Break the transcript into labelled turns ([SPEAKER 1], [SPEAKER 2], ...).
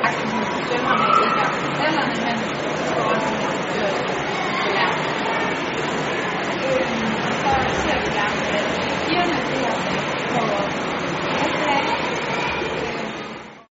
[SPEAKER 1] a sus
[SPEAKER 2] instituciones americanas.